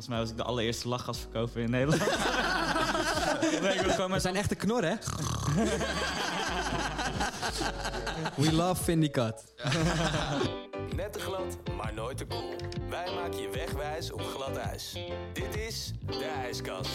Volgens mij was ik de allereerste lachgasverkoper in Nederland. nee, We zijn echte knor, hè? We love Vindicat. Net te glad, maar nooit te koel. Wij maken je wegwijs op glad ijs. Dit is de ijskast.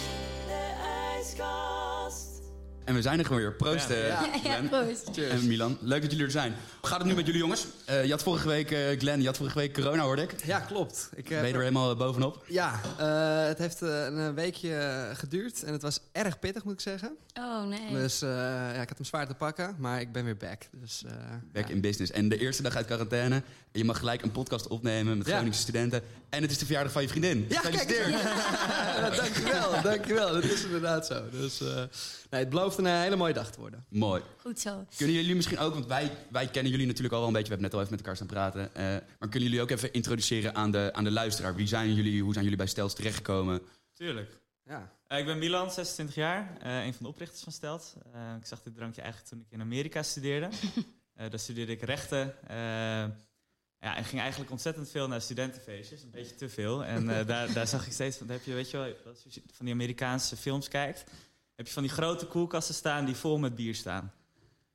En we zijn er gewoon weer. Proost, eh, Ja, Glenn. proost. En Milan. Leuk dat jullie er zijn. Hoe gaat het nu met jullie jongens? Eh, je had vorige week, eh, Glenn, je had vorige week corona, hoorde ik. Ja, klopt. Ik, Ben je er helemaal bovenop? Ja, eh, het heeft eh, een weekje geduurd en het was erg pittig, moet ik zeggen. Oh nee. Dus eh, ja, ik had hem zwaar te pakken, maar ik ben weer back. Dus, eh, Back ja. in business. En de eerste dag uit quarantaine. En je mag gelijk een podcast opnemen met Ja. Groningse studenten. En het is de verjaardag van je vriendin. Ja, kijk Gefeliciteerd. Ja, dankjewel, dankjewel. Dat is inderdaad zo. Dus eh, nee, het belooft een eh, hele mooie dag te worden. Mooi. Goed zo. Kunnen jullie misschien ook, want wij, wij kennen jullie natuurlijk al wel een beetje. We hebben net al even met elkaar staan praten. eh, maar kunnen jullie ook even introduceren aan de, aan de luisteraar? Wie zijn jullie? Hoe zijn jullie bij Stels terechtgekomen? Tuurlijk. Ja. Eh, ik ben Milan, 26 jaar, eh, een van de oprichters van Stelt. Eh, ik zag dit drankje eigenlijk toen ik in Amerika studeerde. Eh, daar studeerde ik rechten. eh, ja, en ging eigenlijk ontzettend veel naar studentenfeestjes, een beetje te veel. En eh, daar, daar zag ik steeds van, heb je, weet je wel, als je van die Amerikaanse films kijkt, heb je van die grote koelkasten staan die vol met bier staan.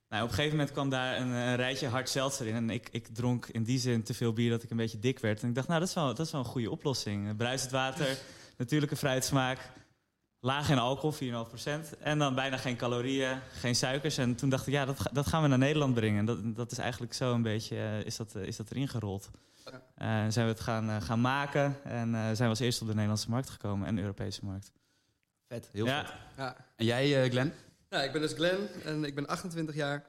Nou, op een gegeven moment kwam daar een, een rijtje hard seltzer in. En ik, ik dronk in die zin te veel bier dat ik een beetje dik werd. En ik dacht, nou, dat is wel, dat is wel een goede oplossing. Bruisend water, natuurlijke fruitsmaak, laag in alcohol, 4,5%. En dan bijna geen calorieën, geen suikers. En toen dacht ik, ja, dat, dat gaan we naar Nederland brengen. Dat, dat is eigenlijk zo een beetje, eh, is, dat, eh, is dat erin gerold. Eh, zijn we het gaan, eh, gaan maken en eh, zijn we als eerste op de Nederlandse markt gekomen en de Europese markt. Vet, heel ja. vet. Ja. En jij, eh, Glenn? Ja, ik ben dus Glenn en ik ben 28 jaar.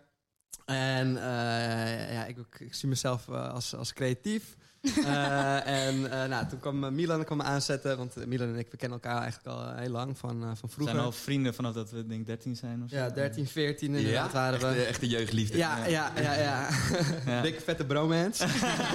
En eh, ja, ik, ik zie mezelf eh, als, als creatief. Eh, en eh, nou, toen kwam eh, Milan kwam me aanzetten, want Milan en ik we kennen elkaar eigenlijk al heel lang van, eh, van We vroeger. zijn al vrienden vanaf dat we denk ik 13 zijn. Of zo. Ja, 13, 14 inderdaad waren echt, we. eh, echt een jeugdliefde. Ja, ja, ja, ja. Ja. Dikke vette bromance.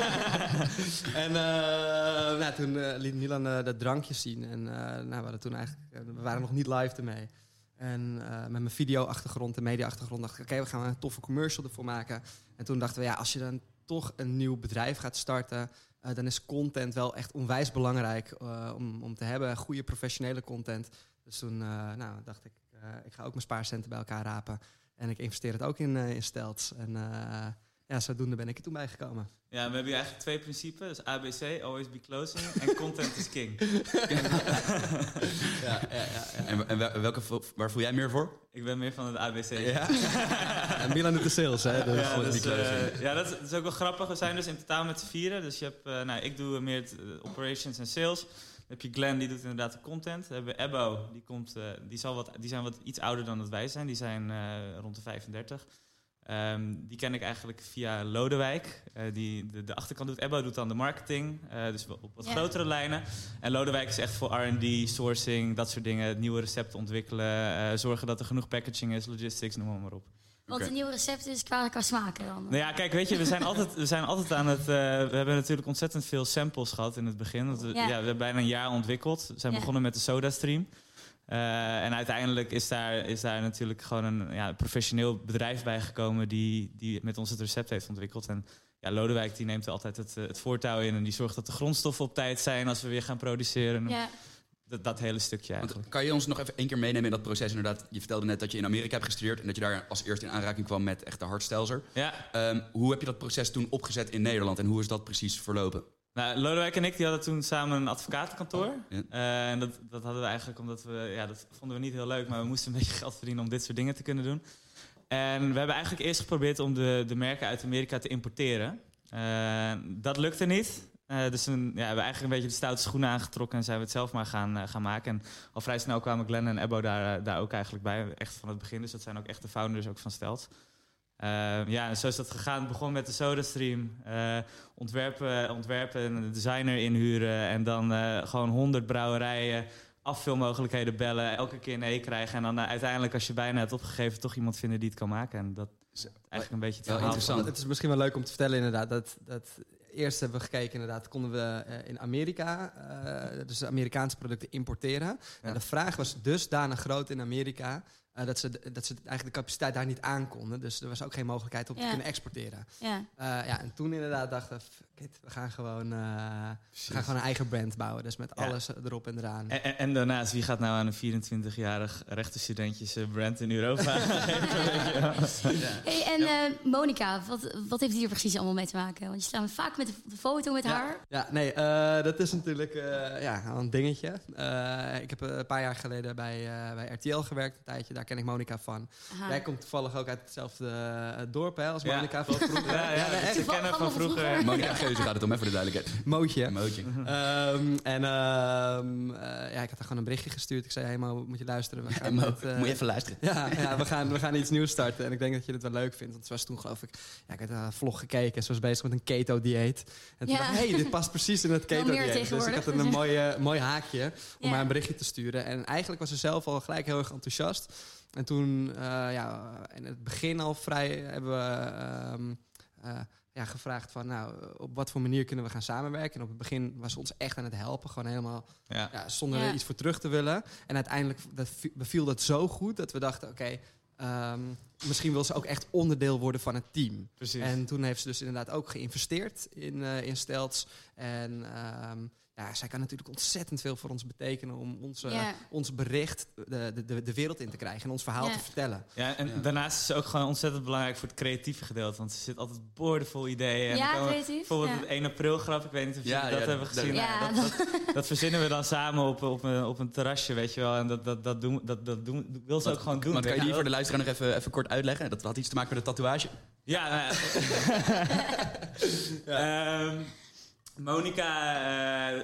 en eh, nou, toen eh, liet Milan dat drankje zien. En eh, nou, we, toen eigenlijk, we waren nog niet live ermee. En eh, met mijn video-achtergrond en media-achtergrond dacht ik... oké, we gaan een toffe commercial ervoor maken. En toen dachten we, ja, als je dan toch een nieuw bedrijf gaat starten... eh, dan is content wel echt onwijs belangrijk eh, om, om te hebben. Goede professionele content. Dus toen eh, nou, dacht ik, ik ga ook mijn spaarcenten bij elkaar rapen. En ik investeer het ook in, in Stelts. En ja, zodoende ben ik er toen bijgekomen. Ja, we hebben hier eigenlijk twee principes. Dus ABC, always be closing. En content is king. Ja, ja, ja. En, en wel- welke, waar voel jij meer voor? Ik ben meer van het ABC. ja. en Milan doet de sales, hè? Dus, Ja, dus, be closing. eh, ja dat, is, dat is ook wel grappig. We zijn dus in totaal met z'n vieren. Dus je hebt, eh, nou, ik doe meer het, eh, operations en sales. Dan heb je Glenn, die doet inderdaad de content. Dan hebben we Ebbo, die, komt, die, zal wat, die zijn wat iets ouder dan dat wij zijn. Die zijn eh, rond de 35. Ehm, die ken ik eigenlijk via Lodewijk. Eh, die, de, de achterkant doet Ebbo, doet dan de marketing. eh, dus op wat Ja. grotere lijnen. En Lodewijk is echt voor R&D, sourcing, dat soort dingen. Nieuwe recepten ontwikkelen. eh, zorgen dat er genoeg packaging is, logistics, noem maar, op. Want Oké. een nieuw recept is qua, qua smaken dan. Nou ja, kijk, weet je, we zijn altijd, we zijn altijd aan het. eh, we hebben natuurlijk ontzettend veel samples gehad in het begin. Want we, ja. Ja. we hebben bijna een jaar ontwikkeld. We zijn Ja. begonnen met de SodaStream. Eh, en uiteindelijk is daar, is daar natuurlijk gewoon een ja, professioneel bedrijf bij gekomen die, die met ons het recept heeft ontwikkeld. En ja, Lodewijk die neemt er altijd het, eh, het voortouw in en die zorgt dat de grondstoffen op tijd zijn als we weer gaan produceren. Ja. Dat, dat hele stukje Want eigenlijk. kan je ons nog even één keer meenemen in dat proces? Inderdaad, je vertelde net dat je in Amerika hebt gestudeerd... en dat je daar als eerste in aanraking kwam met echt de hardstelzer. Ja, Ehm, hoe heb je dat proces toen opgezet in Nederland en hoe is dat precies verlopen? Nou, Lodewijk en ik die hadden toen samen een advocatenkantoor. Ja. Eh, en dat, dat hadden we eigenlijk omdat we... Ja, dat vonden we niet heel leuk, maar we moesten een beetje geld verdienen om dit soort dingen te kunnen doen. En we hebben eigenlijk eerst geprobeerd om de, de merken uit Amerika te importeren. Eh, dat lukte niet. Eh, dus toen ja, we hebben eigenlijk een beetje de stoute schoenen aangetrokken en zijn we het zelf maar gaan, gaan maken. En al vrij snel kwamen Glenn en Ebbo daar, daar ook eigenlijk bij, echt van het begin. Dus dat zijn ook echt de founders ook van Stelt. Eh, ja, en zo is dat gegaan. Het begon met de SodaStream. Eh, ontwerpen, ontwerpen, een designer inhuren. En dan eh, gewoon honderd brouwerijen, afvulmogelijkheden bellen. Elke keer nee krijgen. En dan eh, uiteindelijk, als je bijna hebt opgegeven, toch iemand vinden die het kan maken. En dat is eigenlijk een beetje het Wel interessant. Het is misschien wel leuk om te vertellen inderdaad. Dat, dat eerst hebben we gekeken inderdaad, konden we in Amerika, eh, dus Amerikaanse producten importeren. En de vraag was dusdanig groot in Amerika, eh, dat, ze, dat ze eigenlijk de capaciteit daar niet aankonden. Dus er was ook geen mogelijkheid om te kunnen exporteren. Ja. Eh, ja, en toen inderdaad dachten we, gaan gewoon, eh, we gaan gewoon een eigen brand bouwen. Dus met Ja. alles erop en eraan. En, en, en daarnaast, wie gaat nou aan een 24-jarig rechtenstudentje zijn brand in Europa Hey, en eh Monica, wat, wat heeft hier precies allemaal mee te maken? Want je staat vaak met de foto met haar. Ja, nee, eh, dat is natuurlijk eh, ja, een dingetje. Eh, ik heb een paar jaar geleden bij, eh, bij RTL gewerkt, een tijdje. Daar ken ik Monica van. Aha. Jij komt toevallig ook uit hetzelfde dorp hè, als Ja, Monica van vroeger. Ja, ja, ze kennen van Van vroeger. vroeger. Monica Geuze gaat het om, hè, voor de duidelijkheid. Mootje. Mootje. Ehm, en ehm, eh, ja, ik had haar gewoon een berichtje gestuurd. Ik zei, hey Mo, moet je luisteren. We gaan Mo, met, eh, moet je even luisteren. Ja, ja we, gaan, we gaan iets nieuws starten. En ik denk dat je het wel leuk vindt. Want het was toen geloof ik... Ja, ik had een vlog gekeken. Ze was bezig met een keto-dieet. En toen Ja. dacht ik, hey, dit past precies in het keto-dieet. Dus ik had een mooie, mooi haakje om Ja. haar een berichtje te sturen. En eigenlijk was ze zelf al gelijk heel erg enthousiast. En toen, eh, ja, in het begin al vrij hebben we... ehm, eh, ja, gevraagd van, nou, op wat voor manier kunnen we gaan samenwerken? En op het begin was ze ons echt aan het helpen. Gewoon helemaal Ja. ja, zonder Ja. er iets voor terug te willen. En uiteindelijk dat vi- beviel dat zo goed dat we dachten: oké, ehm, misschien wil ze ook echt onderdeel worden van het team. Precies. En toen heeft ze dus inderdaad ook geïnvesteerd in, eh in Stelts. En ehm, ja, zij kan natuurlijk ontzettend veel voor ons betekenen om onze, Ja. ons bericht de, de- de, de wereld in te krijgen en ons verhaal Ja. te vertellen. Ja, en Ja. daarnaast is ze ook gewoon ontzettend belangrijk voor het creatieve gedeelte. Want ze zit altijd boordevol ideeën. En Ja, creatief, Bijvoorbeeld ja. het 1 april grap, ik weet niet of jullie Ja, dat ja, hebben gezien. Ja, Nou, dat, dat, dat verzinnen we dan samen op, op, een, op een terrasje, weet je wel. En dat, dat, dat, doen, dat, dat doen, wil ze ook gewoon doen. Want kan je die voor de luisteraar nog even, even kort uitleggen? Dat had iets te maken met de tatoeage. Ja, nou ja. Monica,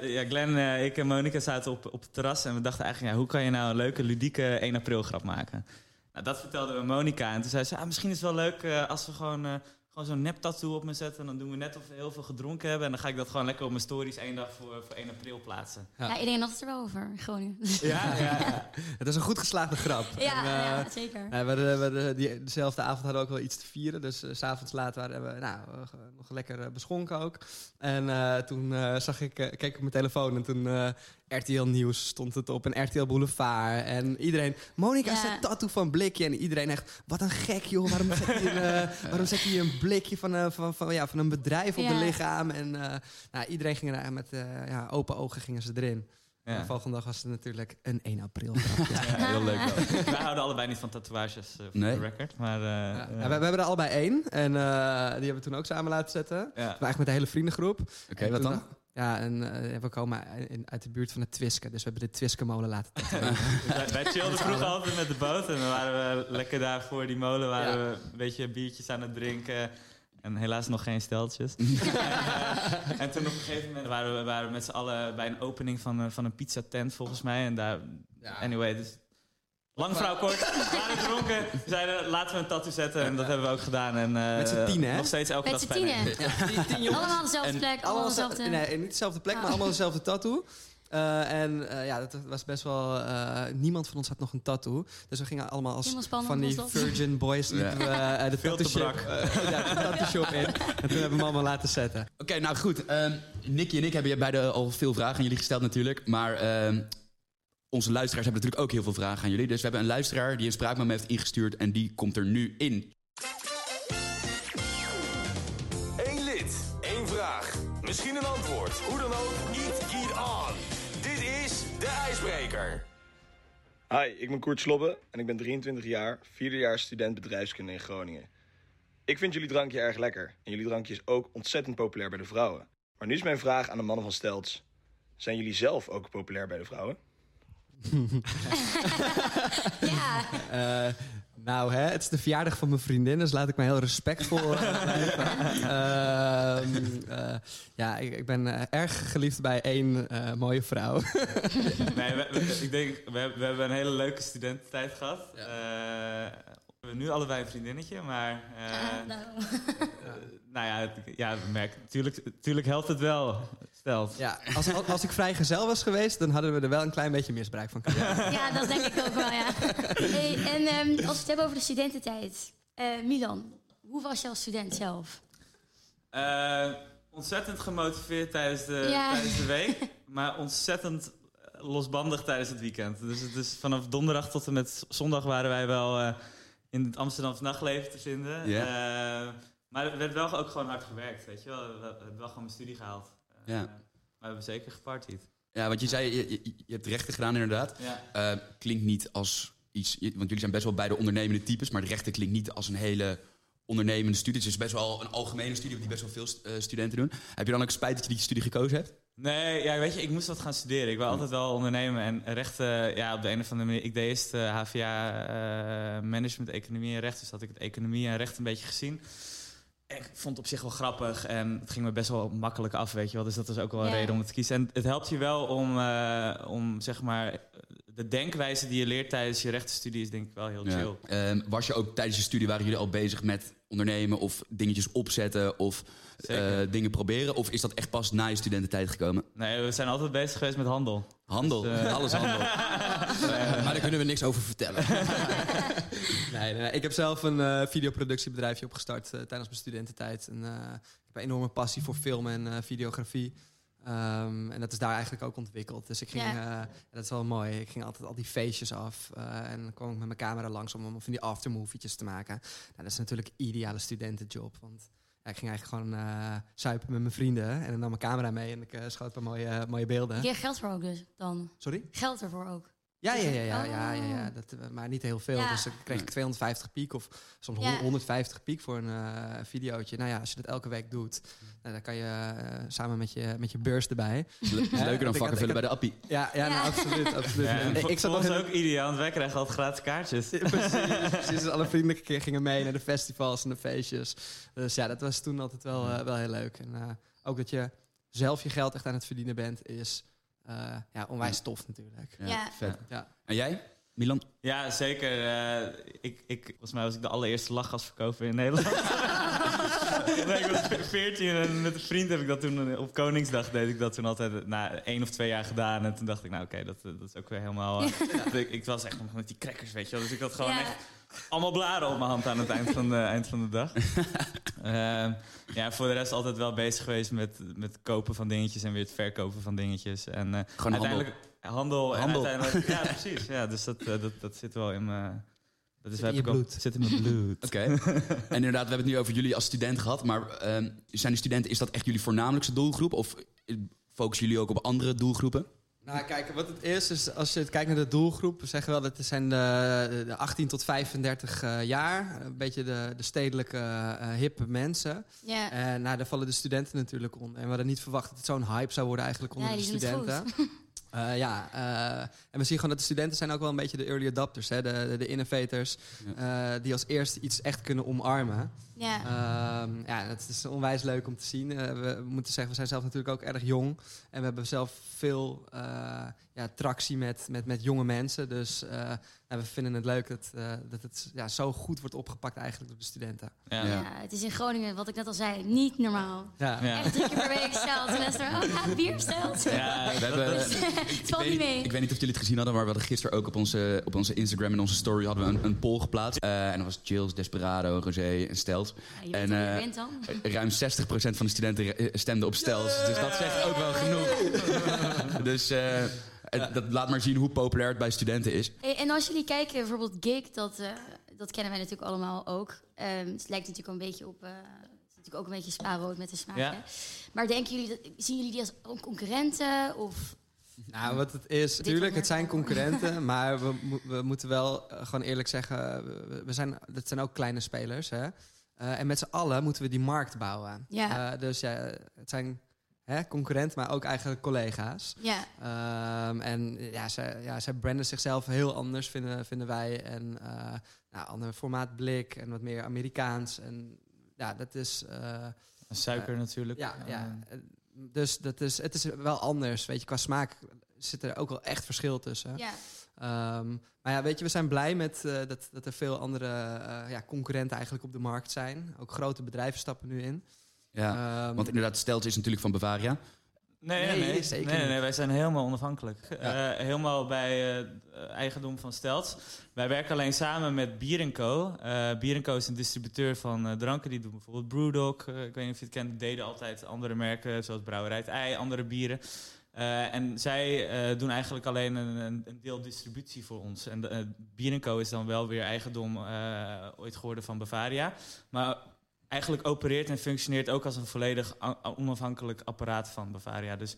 eh, ja, Glenn, eh, ik en Monica zaten op, op het terras en we dachten eigenlijk, ja, hoe kan je nou een leuke, ludieke 1 april grap maken? Nou, dat vertelden we Monica en toen zei ze, ah, misschien is het wel leuk eh, als we gewoon, gewoon zo'n nep tattoo op me zetten. En dan doen we net of we heel veel gedronken hebben en dan ga ik dat gewoon lekker op mijn stories één dag voor, voor 1 april plaatsen. Ja. Ja. iedereen had het er wel over, Groningen. Ja, ja, ja. Het is een goed geslaagde grap. Ja, En, eh, ja zeker. Nou, we hadden, we die, dezelfde avond hadden we ook wel iets te vieren. Dus s s'avonds later waren we nou, eh, nog lekker eh, beschonken ook. En eh, toen eh, zag ik, eh, keek ik op mijn telefoon en toen eh, RTL Nieuws stond het op en RTL Boulevard. En iedereen, Monica Ja. zet tattoo van blikje. En iedereen echt, wat een gek joh, waarom zet je een, eh, waarom zet je een blikje van, eh, van, van, ja, van een bedrijf op Ja. de lichaam? En eh, nou, iedereen ging er met ja, open ogen gingen ze erin. En Ja. de volgende dag was het natuurlijk een 1 april. Ja, heel leuk wel. Wij houden allebei niet van tatoeages uh, voor Nee. de record. Maar, uh, Ja, ja, we, we hebben er allebei één. En uh, die hebben we toen ook samen laten zetten. Ja. Maar eigenlijk met de hele vriendengroep. Oké, wat dan? Ja, en uh, we komen in, uit de buurt van de Twiske. Dus we hebben de Twiske-molen laten wij, wij chillden vroeger altijd met de boot. En dan waren we lekker daar voor die molen. Waren ja. we een beetje biertjes aan het drinken. En helaas nog geen steltjes. en, uh, en, toen op een gegeven moment waren we, waren we met z'n allen bij een opening van, van een pizzatent volgens mij. En daar, ja. anyway, dus Lang vrouw kort, we waren dronken. We zeiden, laten we een tattoo zetten. En dat hebben we ook gedaan. En, uh, Met z'n tien, hè? Nog steeds elke Met dag z'n tien, hè? Allemaal dezelfde plek, allemaal dezelfde... Nee, niet dezelfde plek, maar allemaal dezelfde tattoo. Uh, en uh, ja, dat was best wel. Uh, niemand van ons had nog een tattoo. Dus we gingen allemaal als van die Virgin Boys liepen ja. de tattoo shop, ja, de tattoo shop in. En toen hebben we hem allemaal laten zetten. Oké, okay, nou goed. Um, Nicky en ik hebben beide al veel vragen aan jullie gesteld natuurlijk. Maar um, onze luisteraars hebben natuurlijk ook heel veel vragen aan jullie. Dus we hebben een luisteraar die een spraakmoment heeft ingestuurd en die komt er nu in. Eén lid, één vraag. Misschien een antwoord. Hoe dan ook, eat, keep on. Dit is De IJsbreker. Hi, ik ben Koert Slobbe en ik ben 23 jaar, vierde jaar student bedrijfskunde in Groningen. Ik vind jullie drankje erg lekker en jullie drankje is ook ontzettend populair bij de vrouwen. Maar nu is mijn vraag aan de mannen van Stelts. Zijn jullie zelf ook populair bij de vrouwen? ja. Uh, nou, hè, het is de verjaardag van mijn vriendin, dus laat ik me heel respectvol blijven. uh, uh, ja, ik, ik ben uh, erg geliefd bij één uh, mooie vrouw. nee, we, we, ik denk, we, we, hebben een hele leuke studententijd gehad. Ja. We hebben nu allebei een vriendinnetje, maar... Uh, nou. nou ja, het, ja, merk, tuurlijk, tuurlijk helpt het wel. Stelt. Ja, als, als ik vrijgezel was geweest, dan hadden we er wel een klein beetje misbruik van kunnen maken. Ja, dat denk ik ook wel, ja. Hey, en um, als we het hebben over de studententijd. Uh, Milan, hoe was je als student zelf? Uh, ontzettend gemotiveerd tijdens de, ja. tijdens de week. Maar ontzettend losbandig tijdens het weekend. Dus het is vanaf donderdag tot en met zondag waren wij wel eh, in het Amsterdamse nachtleven te vinden. Eh, maar er werd wel ook gewoon hard gewerkt, weet je wel. We hebben wel gewoon mijn studie gehaald. Eh. Maar we hebben zeker gepartied. Ja, want je zei, je, je, je hebt rechten gedaan inderdaad. Ja. Eh, klinkt niet als iets, want jullie zijn best wel beide ondernemende types, maar de rechten klinkt niet als een hele ondernemende studie. Het is best wel een algemene studie, die best wel veel st- studenten doen. Heb je dan ook spijt dat je die studie gekozen hebt? Nee, ja, weet je, ik moest dat gaan studeren. Ik wil altijd wel ondernemen en rechten, ja, op de een of andere manier. Ik deed eerst eh, HVA eh, Management, Economie en Recht. Dus had ik het Economie en Recht een beetje gezien. En ik vond het op zich wel grappig en het ging me best wel makkelijk af, weet je wel. Dus dat was ook wel een Ja. reden om het te kiezen. En het helpt je wel om, eh, om zeg maar, de denkwijze die je leert tijdens je rechtenstudie is denk ik wel heel chill. Ehm, was je ook tijdens je studie, waren jullie al bezig met ondernemen of dingetjes opzetten of eh, dingen proberen? Of is dat echt pas na je studententijd gekomen? Nee, we zijn altijd bezig geweest met handel. Handel, Dus, eh, alles handel. maar daar kunnen we niks over vertellen. nee, nee. Ik heb zelf een eh, videoproductiebedrijfje opgestart eh, tijdens mijn studententijd. En, eh, ik heb een enorme passie voor film en eh, videografie. Ehm, en dat is daar eigenlijk ook ontwikkeld. Dus ik ging, Ja. eh, dat is wel mooi. Ik ging altijd al die feestjes af. eh, en dan kwam ik met mijn camera langs om, van die aftermovietjes te maken. Nou, dat is natuurlijk een ideale studentenjob. Want ja, ik ging eigenlijk gewoon eh suipen met mijn vrienden. En dan nam mijn camera mee en ik schoot een paar mooie, mooie beelden. Je geld voor ook dus dan. Sorry? Geld ervoor ook. Ja, ja, ja, ja, ja, ja, ja. Oh. Dat, eh, maar niet heel veel. Ja. Dus dan kreeg ik 250 piek of soms Ja. 150 piek voor een eh videootje. Nou ja, als je dat elke week doet, nou, dan kan je eh, samen met je, met je beurs erbij. Dat is Ja, leuker dan vakken vullen bij de appie. Ja, ja, nou, Ja. absoluut. absoluut. Ja, en ik, zat nog in- ook ideaal, want wij krijgen altijd gratis kaartjes. precies, precies. Alle vrienden keer gingen mee naar de festivals en de feestjes. Dus ja, dat was toen altijd wel, wel heel leuk. En eh, ook dat je zelf je geld echt aan het verdienen bent, is ja, onwijs tof natuurlijk. Ja, Ja. vet. Ja. En jij, Milan? Ja, zeker. Eh, ik, ik, volgens mij was ik de allereerste lachgasverkoper in Nederland. nee, ik was 14 en met een vriend heb ik dat toen op Koningsdag deed ik dat toen altijd na één of twee jaar gedaan. En toen dacht ik, nou oké, dat, dat is ook weer helemaal. eh, ik, ik was echt nog met die crackers, weet je wel. Dus ik had gewoon Ja. echt allemaal blaren op mijn hand aan het eind van de, eind van de dag. Ehm, ja, voor de rest altijd wel bezig geweest met, met het kopen van dingetjes en weer het verkopen van dingetjes. En, eh, Gewoon handel. uiteindelijk handel. Handel. En uiteindelijk, ja, precies. Ja, dus dat, eh, dat, dat zit wel in mijn. Dat is Zit in heb je bloed. Zit in mijn bloed. Oké. en inderdaad, we hebben het nu over jullie als student gehad. Maar ehm, zijn de studenten, is dat echt jullie voornamelijkste doelgroep? Of focussen jullie ook op andere doelgroepen? Nou, kijk, wat het is, is als je kijkt naar de doelgroep, we zeggen wel dat het zijn de, de 18 tot 35 eh, jaar. Een beetje de, de stedelijke eh, hippe mensen. Ja. En nou, daar vallen de studenten natuurlijk onder. En we hadden niet verwacht dat het zo'n hype zou worden eigenlijk onder Ja, de studenten. Eh, ja, eh, en we zien gewoon dat de studenten zijn ook wel een beetje de early adopters, hè, de, de, de innovators, eh, die als eerste iets echt kunnen omarmen. Ja. Ehm, ja, het is onwijs leuk om te zien. We moeten zeggen, we zijn zelf natuurlijk ook erg jong. En we hebben zelf veel eh, ja, tractie met, met, met jonge mensen. Dus eh, we vinden het leuk dat, eh, dat het ja, zo goed wordt opgepakt eigenlijk door de studenten. Ja. Ja. ja, het is in Groningen, wat ik net al zei, niet normaal. Ja. Ja. Echt drie keer per week stelt. Semester, oh ja, bier stelt. Ja, We dat- hebben, het valt ik, niet weet, mee. ik weet niet of jullie het gezien hadden, maar we hadden gisteren ook op onze, op onze Instagram en onze story hadden we een, een poll geplaatst. Eh, en dat was Chills, Desperado, Rosé en. Ja, je weet en? Ruim 60% van de studenten stemde op Stels. Dus dat zegt ook wel genoeg. dus dat laat maar zien hoe populair het bij studenten is. Hey, en als jullie kijken, bijvoorbeeld Gig, dat, eh, dat kennen wij natuurlijk allemaal ook. Ehm, het lijkt natuurlijk een beetje op... eh, het is natuurlijk ook een beetje spaarrood met de smaak. Ja. hè? Maar denken jullie, dat, zien jullie die als concurrenten? Of, Nou, wat het is, natuurlijk, het zijn concurrenten, maar we, we moeten wel eh, gewoon eerlijk zeggen, we, we zijn, dat zijn ook kleine spelers. Hè? Eh, en met z'n allen moeten we die markt bouwen. Ja. Eh, dus ja, het zijn hè, concurrenten, maar ook eigenlijk collega's. ja, Ehm, en ja, zij, ja, zij branden zichzelf heel anders, vinden, vinden wij. En uh, nou, ander formaat blik en wat meer Amerikaans. En ja, dat is... eh, Suiker natuurlijk. ja, Eh, ja. eh, Dus dat is, het is wel anders. Weet je, qua smaak zit er ook wel echt verschil tussen. ja. Ehm, maar ja, weet je, we zijn blij met eh, dat, dat er veel andere eh, ja, concurrenten eigenlijk op de markt zijn. Ook grote bedrijven stappen nu in. Ja. Ehm, Want inderdaad, Stels is natuurlijk van Bavaria. Nee, Nee, nee, zeker nee, nee, niet. nee, wij zijn helemaal onafhankelijk. Ja. Eh, helemaal bij eh, eigendom van Stelt. Wij werken alleen samen met Bier Co. Eh Bier Co is een distributeur van eh, dranken. Die doen bijvoorbeeld Brewdog. ik weet niet of je het kent. Die deden altijd andere merken, zoals Brouwerij het Ei, andere bieren. Eh, en zij eh, doen eigenlijk alleen een, een, een deel distributie voor ons. En uh, Bier Co is dan wel weer eigendom eh, ooit geworden van Bavaria. Maar eigenlijk opereert en functioneert ook als een volledig onafhankelijk apparaat van Bavaria. Dus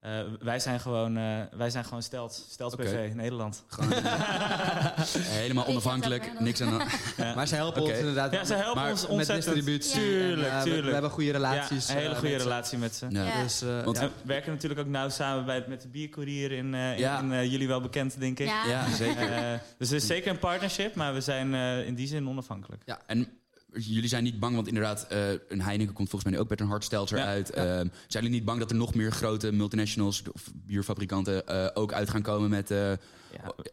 eh, wij zijn gewoon, eh, wij zijn gewoon Stelt, Stelt Oké. BV, Nederland. Gewoon, helemaal onafhankelijk, niks aan. Ja. Maar ze helpen ons inderdaad Ja, ze helpen Maar ons met ontzettend. distributie. Tuurlijk, En, eh, tuurlijk. We, hebben goede relaties. Ja, een hele eh, goede met ze. relatie met ze. Ja. Ja. Dus, eh, Want- ja. We werken natuurlijk ook nauw samen bij, met de biercourier in, eh, in, Ja. in, eh, jullie wel bekend, denk ik. Ja. Ja, zeker. Eh, dus het is zeker een partnership, maar we zijn eh, in die zin onafhankelijk. En jullie zijn niet bang, want inderdaad, eh, een Heineken komt volgens mij ook met een hardstelzer Ja, uit. ja. Ehm, zijn jullie niet bang dat er nog meer grote multinationals of bierfabrikanten eh, ook uit gaan komen met, eh,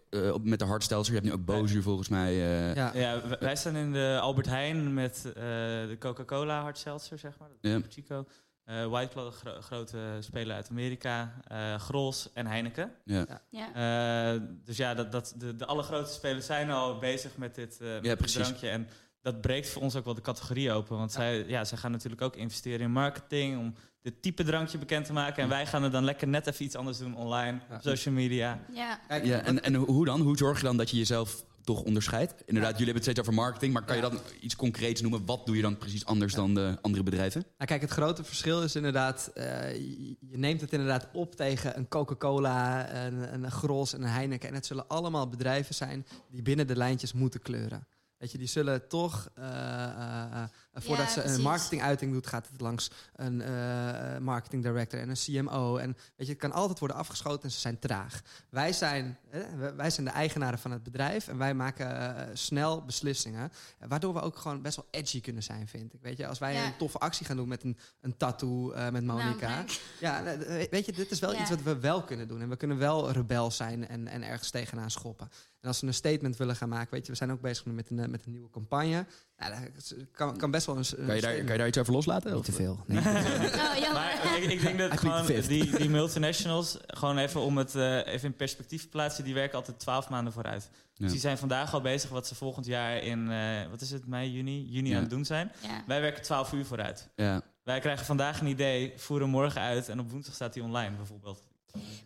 Ja. met de hardstelzer? Je hebt nu ook Bozuur volgens mij. eh, ja. Wij staan in de Albert Heijn met eh, de Coca-Cola hard seltzer, zeg maar. Ja. Ja. Chico. Eh White Claw, gro- grote speler uit Amerika. eh Grols en Heineken. ja. Ja. Eh, dus ja, dat, dat, de, de allergrootste spelers zijn al bezig met dit, eh, met dit drankje. En dat breekt voor ons ook wel de categorie open. Want zij, ja, zij gaan natuurlijk ook investeren in marketing... om dit type drankje bekend te maken. En wij gaan het dan lekker net even iets anders doen online, Ja. op social media. Ja. Kijk, Ja, en, en hoe dan? Hoe zorg je dan dat je jezelf toch onderscheidt? Inderdaad, Ja. jullie hebben het steeds over marketing, maar kan je dan iets concreets noemen? Wat doe je dan precies anders dan de andere bedrijven? Nou, kijk, het grote verschil is inderdaad, eh, je, je neemt het inderdaad op tegen een Coca-Cola, een, een Gros en een Heineken. En het zullen allemaal bedrijven zijn die binnen de lijntjes moeten kleuren. Weet je, die zullen toch, eh, eh, eh, voordat Ja, ze een marketinguiting doet, gaat het langs een eh, marketing director en een CMO. En weet je, het kan altijd worden afgeschoten en ze zijn traag. Wij zijn, eh, wij- zijn de eigenaren van het bedrijf en wij maken eh, snel beslissingen. Waardoor we ook gewoon best wel edgy kunnen zijn, vind ik. Weet je, als wij Ja. een toffe actie gaan doen met een, een tattoo eh, met Monica. Nou, ja, eh, weet je, dit is wel Ja. iets wat we wel kunnen doen. En we kunnen wel rebel zijn en, en ergens tegenaan schoppen. En als we een statement willen gaan maken, weet je, we zijn ook bezig met een, met een nieuwe campagne. Dat kan, kan best wel een. Kan je daar, kan je daar iets over loslaten? Niet te veel. Nee. Oh. Maar ik, ik denk dat I gewoon die, die multinationals, gewoon even om het eh, even in perspectief te plaatsen, die werken altijd twaalf maanden vooruit. Ja. Dus die zijn vandaag al bezig wat ze volgend jaar in, eh, wat is het, mei, juni, juni Ja. aan het doen zijn. Ja. Wij werken 12 uur vooruit. Ja. Wij krijgen vandaag een idee, voeren morgen uit en op woensdag staat hij online bijvoorbeeld.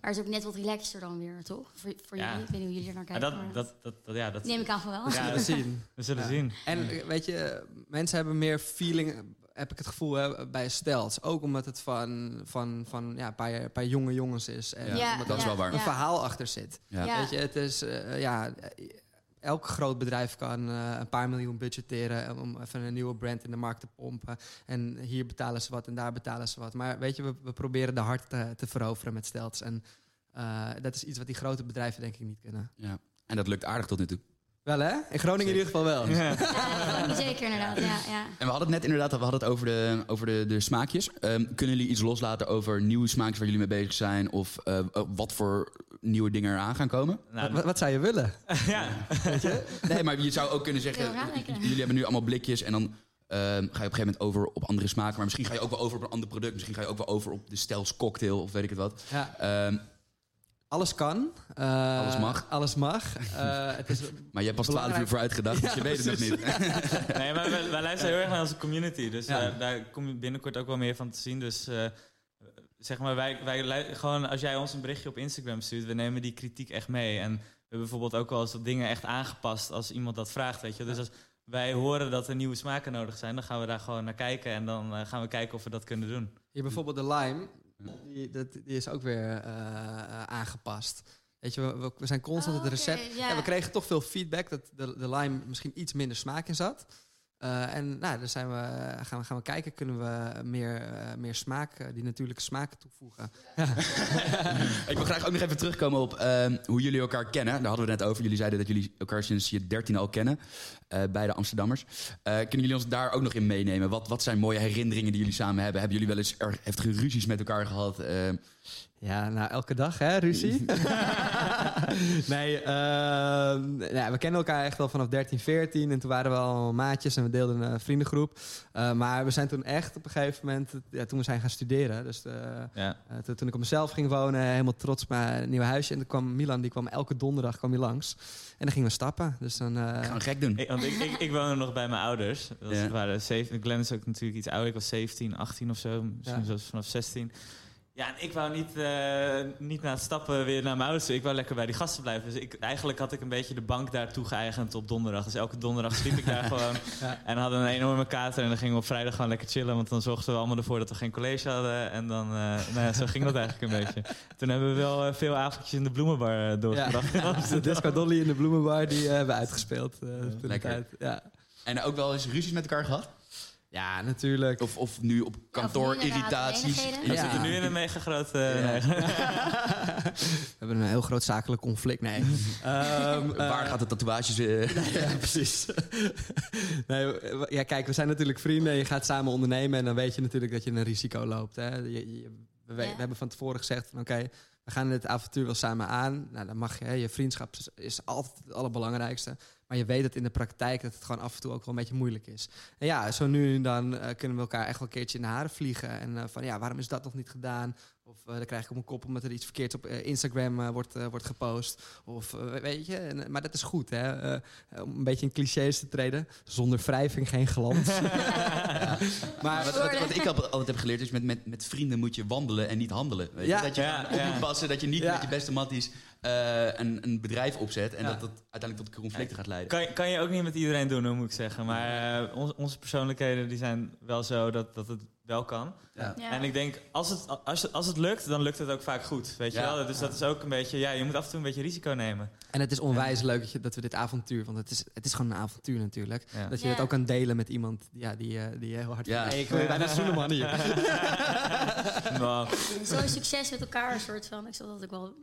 Maar het is ook net wat relaxter dan weer, toch? Voor, voor Ja. jullie. Ik weet niet hoe jullie er naar kijken. dat, maar dat, dat, dat- ja, dat, neem ik aan van wel. Ja, We zien. we zullen Ja. zien. En eh, weet je, mensen hebben meer feeling, heb ik het gevoel, hè, bij Stels. Ook omdat het van, van, van ja, een paar, een paar jonge jongens is. En Ja, omdat dat is er wel waar. een verhaal achter zit. Ja. Ja. Weet je, het is, eh, ja, elk groot bedrijf kan eh, een paar miljoen budgetteren om even een nieuwe brand in de markt te pompen. En hier betalen ze wat en daar betalen ze wat. Maar weet je, we, proberen de hart te, te veroveren met Stelts. En eh, dat is iets wat die grote bedrijven denk ik niet kunnen. Ja. En dat lukt aardig tot nu toe. Wel hè? In Groningen in ieder geval wel. Ja, zeker inderdaad. Ja, ja. En we hadden het net inderdaad, we hadden het over de, over de, de smaakjes. Ehm, kunnen jullie iets loslaten over nieuwe smaakjes waar jullie mee bezig zijn? Of eh, eh, wat voor nieuwe dingen er aan gaan komen? Nou, Wat, wat zou je willen? ja. Nee, maar je zou ook kunnen zeggen, jullie hebben nu allemaal blikjes en dan ehm, ga je op een gegeven moment over op andere smaken. Maar misschien ga je ook wel over op een ander product. Misschien ga je ook wel over op de Stels cocktail of weet ik het wat. Ja, Ehm, alles kan. Eh, Alles mag. Alles mag. Eh, het is maar je hebt pas 12 uur vooruit gedacht, dus je weet het nog niet. Nee, maar wij, wij luisteren heel erg naar onze community. Dus Ja. daar, daar kom je binnenkort ook wel meer van te zien. Dus eh, zeg maar, wij, wij gewoon als jij ons een berichtje op Instagram stuurt, we nemen die kritiek echt mee. En we hebben bijvoorbeeld ook wel eens wat dingen echt aangepast als iemand dat vraagt. Weet je? Dus als wij horen dat er nieuwe smaken nodig zijn, dan gaan we daar gewoon naar kijken. En dan eh, gaan we kijken of we dat kunnen doen. Hier bijvoorbeeld de lime, die, dat, die is ook weer eh, eh, aangepast. Weet je, we, zijn constant Oh, het recept. ja. Ja, we kregen toch veel feedback dat de, de lime misschien iets minder smaak in zat. Eh, en nou, dan zijn we, gaan, we, gaan we kijken, kunnen we meer, eh, meer smaak, eh, die natuurlijke smaken toevoegen. Ik wil graag ook nog even terugkomen op ehm, hoe jullie elkaar kennen. Daar hadden we net over. Jullie zeiden dat jullie elkaar sinds je dertien al kennen. beide Amsterdammers. Kunnen jullie ons daar ook nog in meenemen? Wat, wat zijn mooie herinneringen die jullie samen hebben? Hebben jullie wel eens er heftige ruzies met elkaar gehad? Ja, nou, elke dag, hè, ruzie? nee, ja, we kennen elkaar echt al vanaf 13, 14. En toen waren we al maatjes en we deelden een vriendengroep. Eh, maar we zijn toen echt op een gegeven moment, ja, toen we zijn gaan studeren. Dus eh, Ja. eh, toen, toen ik op mezelf ging wonen, helemaal trots op mijn nieuwe huisje. En toen kwam Milan, die kwam elke donderdag kwam hij langs. En dan gingen we stappen. Dus dan, eh, gaan we gek doen. Ik, want ik, ik, ik woonde nog bij mijn ouders. Dat Ja. waren zeven, Glenn is ook natuurlijk iets ouder. Ik was 17, 18 of zo. Misschien Ja. zelfs vanaf 16. Ja, en ik wou niet, eh, niet na het stappen weer naar mijn ouders. Ik wou lekker bij die gasten blijven. Dus ik, eigenlijk had ik een beetje de bank daar toegeëigend op donderdag. Dus elke donderdag sliep ik daar gewoon. Ja. En hadden een enorme kater. En dan gingen we op vrijdag gewoon lekker chillen. Want dan zorgden we allemaal ervoor dat we geen college hadden. En dan, eh, nou ja, zo ging dat eigenlijk een beetje. Toen hebben we wel eh, veel avondjes in de bloemenbar doorgebracht. in de Amsterdam. Disco Dolly in de Bloemenbar, die hebben we uitgespeeld. eh, lekker. tijd. Ja. En ook wel eens ruzies met elkaar gehad? Ja, natuurlijk. Of, of nu op kantoor irritaties? We Ja. zitten nu in een mega grote... Ja. We hebben een heel groot zakelijk conflict. Nee. Ehm, eh, Waar gaat de tatoeages... eh, ja, precies. nee, ja, kijk, we zijn natuurlijk vrienden. Je gaat samen ondernemen en dan weet je natuurlijk dat je een risico loopt. Hè. Je, je- we, we Ja. hebben van tevoren gezegd van oké, we gaan dit avontuur wel samen aan. Nou, dan mag je, hè, je vriendschap is, is altijd het allerbelangrijkste. Maar je weet dat in de praktijk dat het gewoon af en toe ook wel een beetje moeilijk is. En ja, zo nu en dan eh, kunnen we elkaar echt wel een keertje in de haren vliegen. En eh, van ja, waarom is dat nog niet gedaan? Of eh, dan krijg ik op mijn kop omdat er iets verkeerds op Instagram wordt, wordt gepost. Of weet je, en, maar dat is goed hè. Eh, om een beetje in clichés te treden. Zonder wrijving geen glans. Maar wat, wat, wat ik al- altijd heb geleerd is met, met, met vrienden moet je wandelen en niet handelen. Weet je? Ja. Dat je Ja, op ja. moet passen, dat je niet Ja. met je beste matties eh, een, een bedrijf opzet en Ja. dat dat uiteindelijk tot conflicten gaat leiden. Kan, je- kan je ook niet met iedereen doen, hoor, moet ik zeggen. Maar eh, onze, onze persoonlijkheden die zijn wel zo dat, dat het wel kan. Ja. Ja. En ik denk, als het, als, het, als het lukt, dan lukt het ook vaak goed. Weet je wel? Dus dat is ook een beetje, ja, je moet af en toe een beetje risico nemen. en het is onwijs leuk dat, je, dat we dit avontuur, want het is, het is gewoon een avontuur natuurlijk. Ja. Dat je Ja. het ook kan delen met iemand ja, die, eh, die je heel hard Ja. vindt. Ik wil bijna zoenen, man, hier. Nou, Zo'n succes met elkaar, een soort van. Ik zal dat ook wel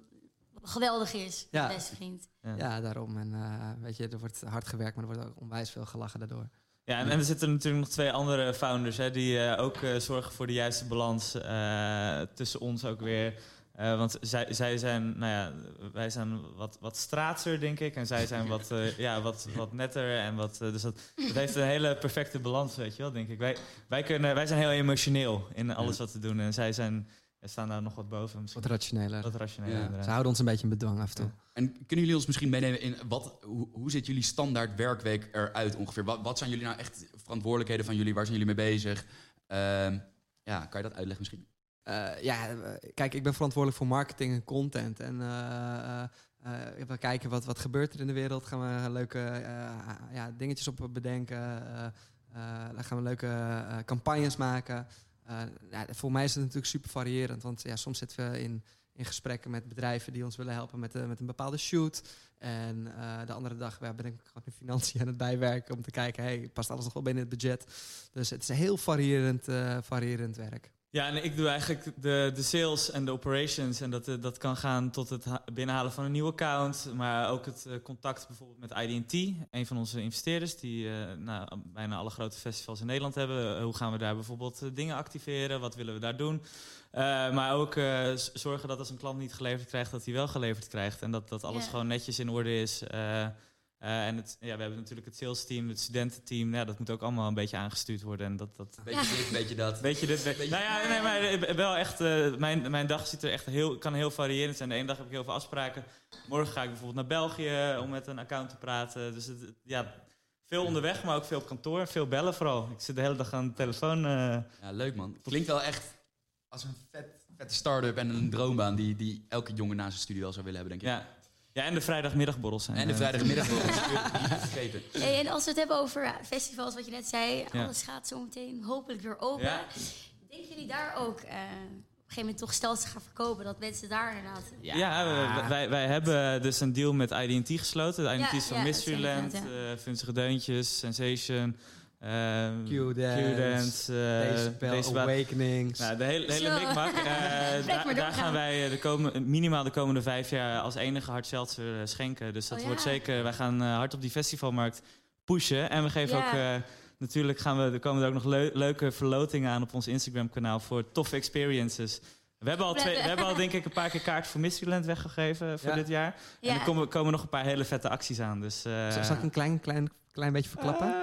geweldig is. Ja. Mijn beste vriend. Ja, daarom. En eh, weet je, er wordt hard gewerkt, maar er wordt ook onwijs veel gelachen daardoor. Ja, en, en er zitten natuurlijk nog twee andere founders hè, die eh, ook eh, zorgen voor de juiste balans eh, tussen ons ook weer. Eh, want zij, zij zijn, nou ja, wij zijn wat, wat straatser, denk ik. En zij zijn wat, eh, ja, wat, wat netter. En wat, dus dat, dat heeft een hele perfecte balans, weet je wel, denk ik. Wij, wij, kunnen, wij zijn heel emotioneel in alles wat we doen. En zij zijn, staan daar nog wat boven. Misschien Wat rationeler. wat rationeel. Ja. Ze houden ons een beetje in bedwang af en toe. En kunnen jullie ons misschien meenemen in wat, hoe, hoe ziet jullie standaard werkweek eruit ongeveer? Wat, wat zijn jullie nou echt verantwoordelijkheden van jullie? Waar zijn jullie mee bezig? Ehm, ja, kan je dat uitleggen misschien? Eh, ja, eh, kijk, ik ben verantwoordelijk voor marketing en content. En eh, eh, eh, we kijken wat, wat gebeurt er in de wereld. Gaan we leuke eh, ja, dingetjes op bedenken. Eh, eh, dan gaan we leuke eh, campagnes maken. Eh, voor mij is het natuurlijk super variërend. Want ja, soms zitten we in, in gesprekken met bedrijven die ons willen helpen met, eh, met een bepaalde shoot. En eh, de andere dag ja, ben ik gewoon in financiën aan het bijwerken om te kijken, hey, past alles nog wel binnen het budget? Dus het is heel variërend, variërend werk. Ja, en ik doe eigenlijk de, de sales en de operations. En dat, eh, dat kan gaan tot het ha- binnenhalen van een nieuw account. Maar ook het eh, contact bijvoorbeeld met IDT, een van onze investeerders. Die nou, bijna alle grote festivals in Nederland hebben. Hoe gaan we daar bijvoorbeeld dingen activeren? Wat willen we daar doen? Maar ook zorgen dat als een klant niet geleverd krijgt, dat hij wel geleverd krijgt. En dat, dat alles gewoon netjes in orde is. Eh, en het, ja, we hebben natuurlijk het sales team, het studententeam. Ja, dat moet ook allemaal een beetje aangestuurd worden. En dat, dat, Beetje dit, beetje dat. Weet je dit? Weet- nou ja, nee, maar eh, wel echt. eh, mijn, mijn dag ziet er echt heel, kan heel variërend zijn. De ene dag heb ik heel veel afspraken. Morgen ga ik bijvoorbeeld naar België om met een account te praten. Dus het, ja, veel onderweg, maar ook veel op kantoor. Veel bellen vooral. Ik zit de hele dag aan de telefoon. Ja, leuk man. Klinkt wel echt als een vet, vette start-up en een droombaan die, die elke jongen na zijn studie wel zou willen hebben, denk ik. ja. Ja, en de vrijdagmiddagborrels zijn. En de eh, vrijdagmiddag wordt niet vergeten. Hey, en als we het hebben over ja, festivals, wat je net zei, Ja. alles gaat zo meteen hopelijk weer open. Ja. Denken jullie daar ook eh, op een gegeven moment toch stelsels gaan verkopen, dat mensen daar inderdaad... Ja, we- wij, wij hebben dus een deal met IDT gesloten. De IDT Ja, is van ja, Mysteryland, eh Vunzige Deuntjes, Sensation, ehm, Q-Dance, eh. Awakenings. Nou, de hele, de hele mikmak. eh, daar, gaan wij eh, de komen, minimaal de komende vijf jaar als enige hard seltzer eh, schenken. Dus dat Oh, wordt ja. zeker, wij gaan hard op die festivalmarkt pushen. En we geven ook, eh, natuurlijk gaan we, er komen er ook nog leu- leuke verlotingen aan op ons Instagram kanaal voor toffe experiences. We hebben, al twee, we hebben al denk ik een paar keer kaart voor Mysteryland weggegeven voor Ja. dit jaar. En er komen, komen nog een paar hele vette acties aan. Dus, eh, Zal zal ik een klein, klein, klein beetje verklappen?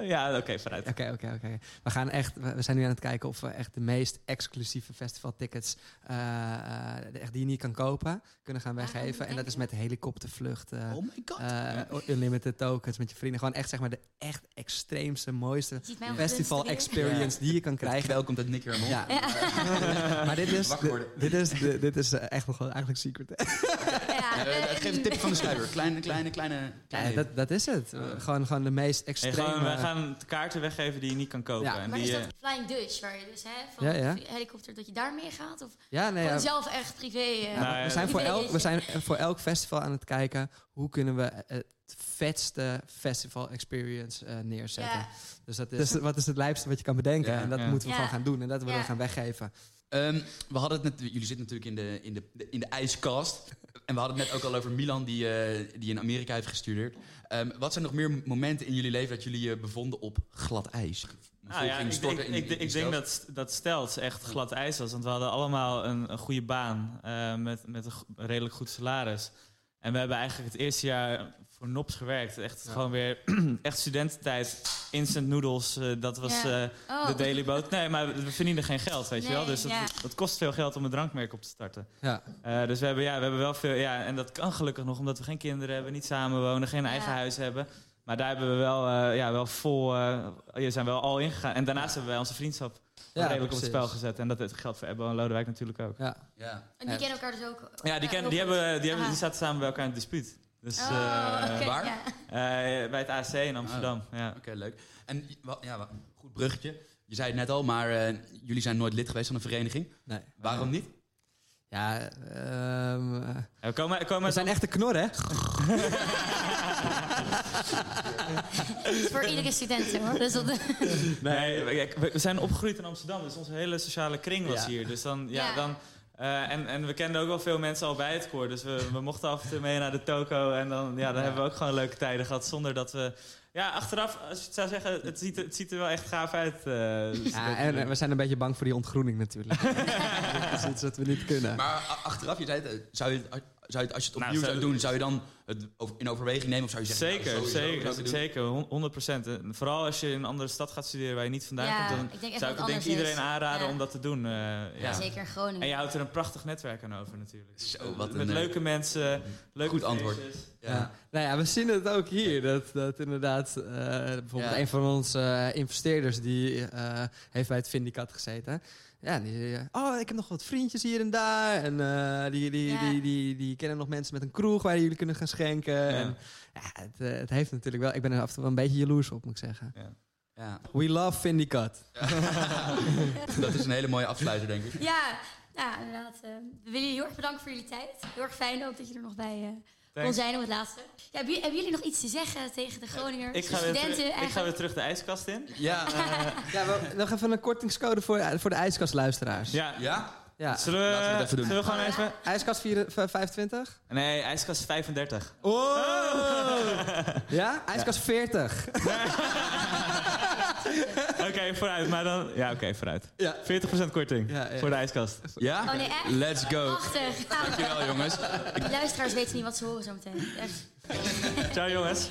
Eh, ja, oké, vooruit. Oké, oké, oké. We gaan echt, we zijn nu aan het kijken of we echt de meest exclusieve festivaltickets, eh, eh, echt die je niet kan kopen, kunnen gaan Ah, weggeven. En dat is met helikoptervlucht, eh, Oh my god. eh, unlimited tokens met je vrienden. Gewoon echt zeg maar de echt extreemste, mooiste festival experience die je kan krijgen. Welkom dat Nick Hermon. Ja, Ja. maar dit is, dit is, dit is echt nog wel eigenlijk secret. Ja, Eh, en- geef een tipje van de sluier. Kleine, kleine, kleine... Dat, dat is het. Eh, gewoon, gewoon de meest Hey, extreme... gewoon, wij gaan kaarten weggeven die je niet kan kopen. Ja. En Maar die, is eh, dat Flying Dutch, waar je dus hè, van Ja, ja. de helikopter, dat je daar mee gaat? Of ja, nee, gewoon ja, zelf echt privé? eh, Ja, Nou, we, ja, zijn voor elk, we zijn voor elk festival aan het kijken hoe kunnen we het vetste festival experience eh, neerzetten. Ja. Dus dat is wat is het lijpste wat je kan bedenken. Ja, en dat ja. moeten we Ja. gewoon gaan doen en dat willen we Ja. gaan weggeven. Ehm, we hadden het net, jullie zitten natuurlijk in de, in de, in de ijskast. En we hadden het net ook al over Milan, die, eh, die in Amerika heeft gestudeerd. Ehm, wat zijn nog meer momenten in jullie leven dat jullie je bevonden op glad ijs? Nou ja, ik, ik denk dat, dat Stelts echt glad ijs was. Want we hadden allemaal een, een goede baan eh, met, met een redelijk goed salaris. En we hebben eigenlijk het eerste jaar voor NOPS gewerkt. Echt Ja. gewoon weer echt studententijd. Instant noodles, eh, dat was Ja. eh, Oh. de daily boot. Nee, maar we verdienen geen geld, weet je wel. Dus dat, ja. dat kost veel geld om een drankmerk op te starten. Ja. Eh, dus we hebben, ja, we hebben wel veel... Ja, en dat kan gelukkig nog, omdat we geen kinderen hebben, niet samenwonen, geen eigen huis hebben. Maar daar hebben we wel, eh, ja, wel vol... eh je zijn wel al ingegaan. En daarnaast hebben wij onze vriendschap Ja, redelijk op het spel gezet. En dat geldt voor Ebbo en Lodewijk natuurlijk ook. Ja. Ja. En die kennen elkaar dus ook? Ja, die, ken, die, hebben, die, hebben, die zaten samen bij elkaar in het dispuut. Dus Oh, eh, waar? ja. eh, bij het AC in Amsterdam. Ja. Oké, leuk. En ja, goed bruggetje. Je zei het net al, maar eh, jullie zijn nooit lid geweest van een vereniging. Nee. Waarom niet? Ja, ehm, eh, Ja, we komen, we komen we zijn echte knor, hè? Voor iedere student hoor. Dus dat, Nee, we, zijn opgegroeid in Amsterdam, dus onze hele sociale kring was Ja. hier. Dus dan, ja, Ja. dan, eh, en, en we kenden ook wel veel mensen al bij het koor. Dus we, we mochten af en toe mee naar de toko. En dan, ja, dan hebben we ook gewoon leuke tijden gehad. Zonder dat we... Ja, achteraf, als je het zou zeggen, het ziet, er- het ziet er wel echt gaaf uit. eh, dus Ja, en eh, we zijn een beetje bang voor die ontgroening natuurlijk. dat is iets wat we niet kunnen. Maar achteraf, je zei het, zou je, zou je het, als je het Nou, opnieuw zou- zou doen, zou je dan het in overweging nemen? Of zou je zeggen, Zeker, nou, sowieso ik zeker, zeker, hon- 100 procent. Vooral als je in een andere stad gaat studeren waar je niet vandaan Ja, komt, ik dan echt zou ik denk iedereen is. aanraden Ja. om dat te doen. eh, ja. Zeker in Groningen. En je houdt er een prachtig netwerk aan over natuurlijk. Zo, wat Met een, eh, leuke mensen, leuke Goed antwoord. Ja. Nou ja, we zien het ook hier. Dat, dat inderdaad, eh, bijvoorbeeld Ja. een van onze eh, investeerders die eh, heeft bij het Vindicat gezeten. Ja, die, eh, oh, ik heb nog wat vriendjes hier en daar. En eh, die, die, Ja. die, die, die, kennen nog mensen met een kroeg waar jullie kunnen gaan schenken. En, ja, het, eh, het heeft natuurlijk wel. Ik ben er af en toe wel een beetje jaloers op, moet ik zeggen. Ja. We love Vindicat. Dat is een hele mooie afsluiter, denk ik. Ja, ja inderdaad. eh, we willen jullie heel erg bedanken voor jullie tijd. Heel erg fijn ook dat je er nog bij eh, kon zijn op het laatste. Ja, hebben, jullie, hebben jullie nog iets te zeggen tegen de Groningers, Ik de ga, weer studenten terug, ik ga weer terug de ijskast in. Ja. Ja, we, nog even een kortingscode voor, voor de ijskastluisteraars. Ja. Ja? Ja. Zullen we, Laten we het even doen. Zullen we gewoon Oh, ja? even... Ijskast 4, 25? Nee, ijskast 35. Oh! Ja? Ijskast 40. Oké, vooruit. Maar dan... Ja, oké, vooruit. Ja. 40% korting Ja, ja. voor de ijskast. Ja? Oh nee, echt? Let's go. Prachtig. Dankjewel, jongens. de luisteraars weten niet wat ze horen zometeen. Echt. Ciao jongens.